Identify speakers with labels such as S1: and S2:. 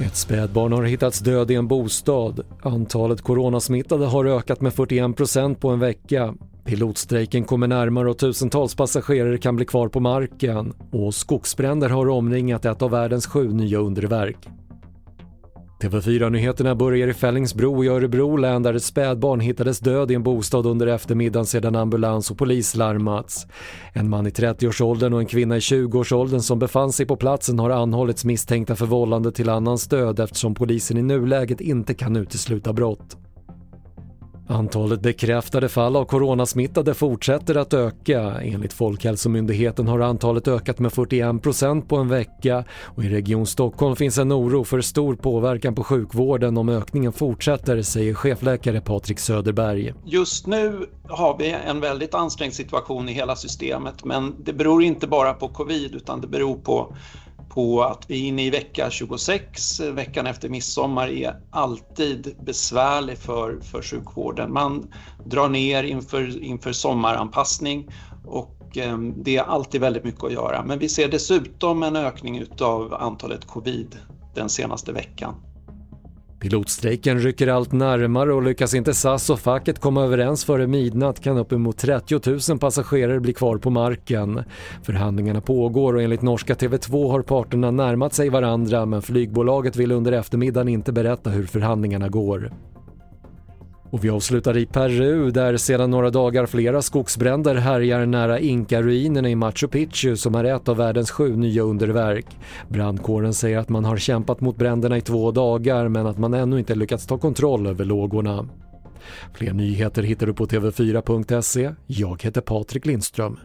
S1: Ett spädbarn har hittats död i en bostad. Antalet coronasmittade har ökat med 41% på en vecka. Pilotstrejken kommer närmare och tusentals passagerare kan bli kvar på marken. Och skogsbränder har omringat ett av världens sju nya underverk. TV4-nyheterna börjar i Fällingsbro i Örebro län där ett spädbarn hittades död i en bostad under eftermiddagen sedan ambulans och polis larmats. En man i 30-årsåldern och en kvinna i 20-årsåldern som befann sig på platsen har anhållits misstänkta för vållande till annans död eftersom polisen i nuläget inte kan utesluta brott. Antalet bekräftade fall av coronasmittade fortsätter att öka. Enligt Folkhälsomyndigheten har antalet ökat med 41% på en vecka och i Region Stockholm finns en oro för stor påverkan på sjukvården om ökningen fortsätter, säger chefläkare Patrik Söderberg.
S2: Just nu har vi en väldigt ansträngd situation i hela systemet men det beror inte bara på covid utan det beror på på att vi är inne i vecka 26, veckan efter midsommar, är alltid besvärlig för, för sjukvården. Man drar ner inför, inför sommaranpassning och eh, det är alltid väldigt mycket att göra. Men vi ser dessutom en ökning utav antalet covid den senaste veckan.
S1: Pilotstrejken rycker allt närmare och lyckas inte SAS och facket komma överens före midnatt kan uppemot 30 000 passagerare bli kvar på marken. Förhandlingarna pågår och enligt norska TV2 har parterna närmat sig varandra men flygbolaget vill under eftermiddagen inte berätta hur förhandlingarna går. Och vi avslutar i Peru där sedan några dagar flera skogsbränder härjar nära Inka-ruinerna i Machu Picchu som är ett av världens sju nya underverk. Brandkåren säger att man har kämpat mot bränderna i två dagar men att man ännu inte lyckats ta kontroll över lågorna. Fler nyheter hittar du på TV4.se. Jag heter Patrik Lindström.